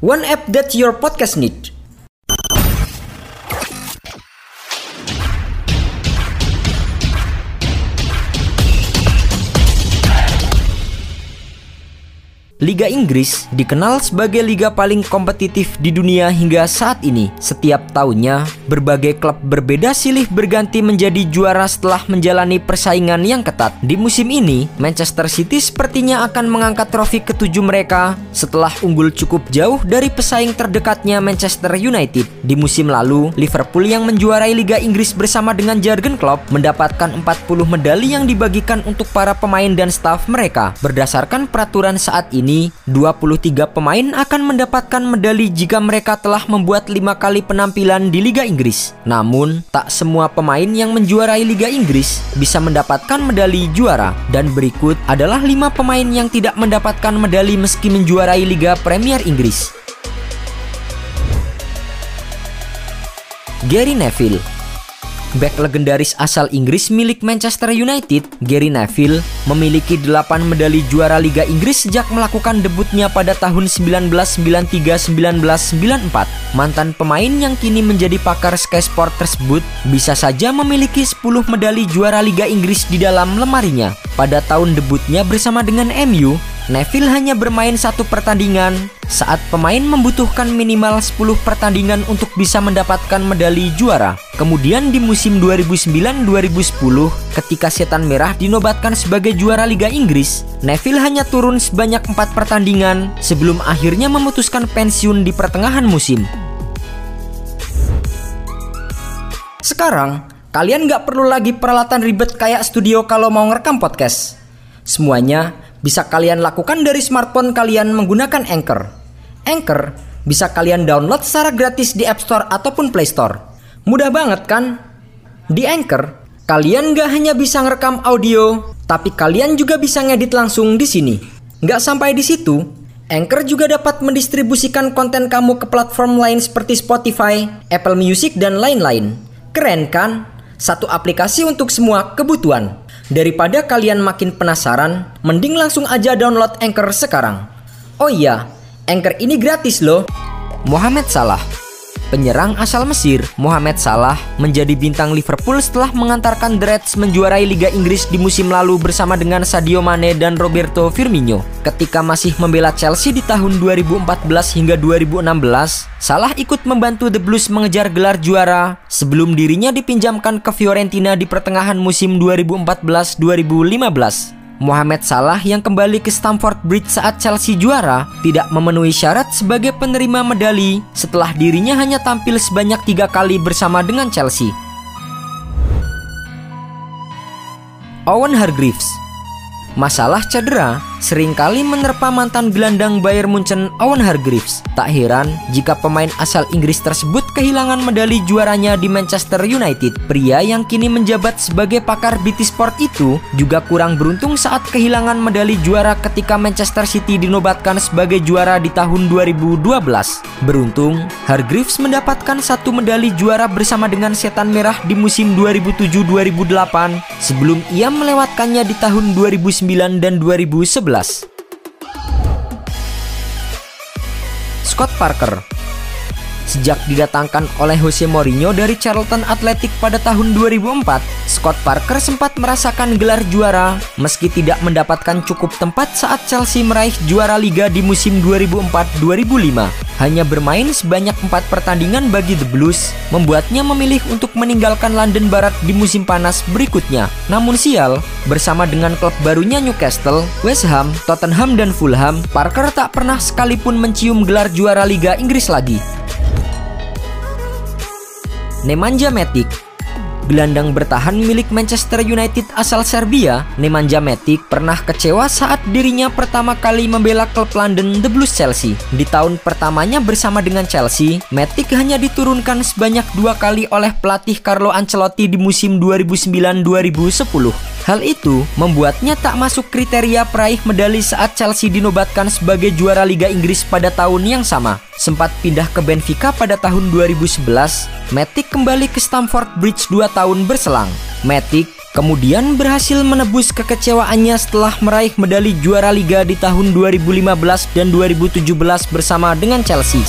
One app that your podcast need. Liga Inggris dikenal sebagai liga paling kompetitif di dunia hingga saat ini. Setiap tahunnya, berbagai klub berbeda silih berganti menjadi juara setelah menjalani persaingan yang ketat. Di musim ini, Manchester City sepertinya akan mengangkat trofi ketujuh mereka setelah unggul cukup jauh dari pesaing terdekatnya Manchester United. Di musim lalu, Liverpool yang menjuarai Liga Inggris bersama dengan Jurgen Klopp mendapatkan 40 medali yang dibagikan untuk para pemain dan staf mereka. Berdasarkan peraturan saat ini, ini, 23 pemain akan mendapatkan medali jika mereka telah membuat lima kali penampilan di Liga Inggris. Namun, tak semua pemain yang menjuarai Liga Inggris bisa mendapatkan medali juara. Dan berikut adalah lima pemain yang tidak mendapatkan medali meski menjuarai Liga Premier Inggris. Gary Neville Back legendaris asal Inggris milik Manchester United, Gary Neville, memiliki 8 medali juara Liga Inggris sejak melakukan debutnya pada tahun 1993-1994. Mantan pemain yang kini menjadi pakar Sky Sport tersebut bisa saja memiliki 10 medali juara Liga Inggris di dalam lemarinya. Pada tahun debutnya bersama dengan MU, Neville hanya bermain satu pertandingan saat pemain membutuhkan minimal 10 pertandingan untuk bisa mendapatkan medali juara. Kemudian di musim 2009-2010 ketika Setan Merah dinobatkan sebagai juara Liga Inggris, Neville hanya turun sebanyak 4 pertandingan sebelum akhirnya memutuskan pensiun di pertengahan musim. Sekarang, kalian nggak perlu lagi peralatan ribet kayak studio kalau mau ngerekam podcast. Semuanya bisa kalian lakukan dari smartphone kalian menggunakan Anchor. Anchor bisa kalian download secara gratis di App Store ataupun Play Store. Mudah banget kan? Di Anchor, kalian gak hanya bisa ngerekam audio, tapi kalian juga bisa ngedit langsung di sini. Gak sampai di situ, Anchor juga dapat mendistribusikan konten kamu ke platform lain seperti Spotify, Apple Music, dan lain-lain. Keren kan? Satu aplikasi untuk semua kebutuhan. Daripada kalian makin penasaran, mending langsung aja download Anchor sekarang. Oh iya, Anchor ini gratis loh. Mohamed Salah Penyerang asal Mesir, Mohamed Salah, menjadi bintang Liverpool setelah mengantarkan The Reds menjuarai Liga Inggris di musim lalu bersama dengan Sadio Mane dan Roberto Firmino. Ketika masih membela Chelsea di tahun 2014 hingga 2016, Salah ikut membantu The Blues mengejar gelar juara sebelum dirinya dipinjamkan ke Fiorentina di pertengahan musim 2014-2015. Mohamed Salah yang kembali ke Stamford Bridge saat Chelsea juara tidak memenuhi syarat sebagai penerima medali setelah dirinya hanya tampil sebanyak tiga kali bersama dengan Chelsea. Owen Hargreaves Masalah cedera sering kali menerpa mantan gelandang Bayern Munchen Owen Hargreaves. Tak heran jika pemain asal Inggris tersebut kehilangan medali juaranya di Manchester United. Pria yang kini menjabat sebagai pakar BT Sport itu juga kurang beruntung saat kehilangan medali juara ketika Manchester City dinobatkan sebagai juara di tahun 2012. Beruntung, Hargreaves mendapatkan satu medali juara bersama dengan Setan Merah di musim 2007-2008 sebelum ia melewatkannya di tahun 2009 dan 2011. Scott Parker. Sejak didatangkan oleh Jose Mourinho dari Charlton Athletic pada tahun 2004, Scott Parker sempat merasakan gelar juara meski tidak mendapatkan cukup tempat saat Chelsea meraih juara liga di musim 2004-2005 hanya bermain sebanyak empat pertandingan bagi The Blues, membuatnya memilih untuk meninggalkan London Barat di musim panas berikutnya. Namun sial, bersama dengan klub barunya Newcastle, West Ham, Tottenham, dan Fulham, Parker tak pernah sekalipun mencium gelar juara Liga Inggris lagi. Nemanja Matic Gelandang bertahan milik Manchester United asal Serbia, Nemanja Matic pernah kecewa saat dirinya pertama kali membela klub London The Blues Chelsea. Di tahun pertamanya bersama dengan Chelsea, Matic hanya diturunkan sebanyak dua kali oleh pelatih Carlo Ancelotti di musim 2009-2010. Hal itu membuatnya tak masuk kriteria peraih medali saat Chelsea dinobatkan sebagai juara Liga Inggris pada tahun yang sama. Sempat pindah ke Benfica pada tahun 2011, Matic kembali ke Stamford Bridge 2 tahun berselang. Matic kemudian berhasil menebus kekecewaannya setelah meraih medali juara liga di tahun 2015 dan 2017 bersama dengan Chelsea.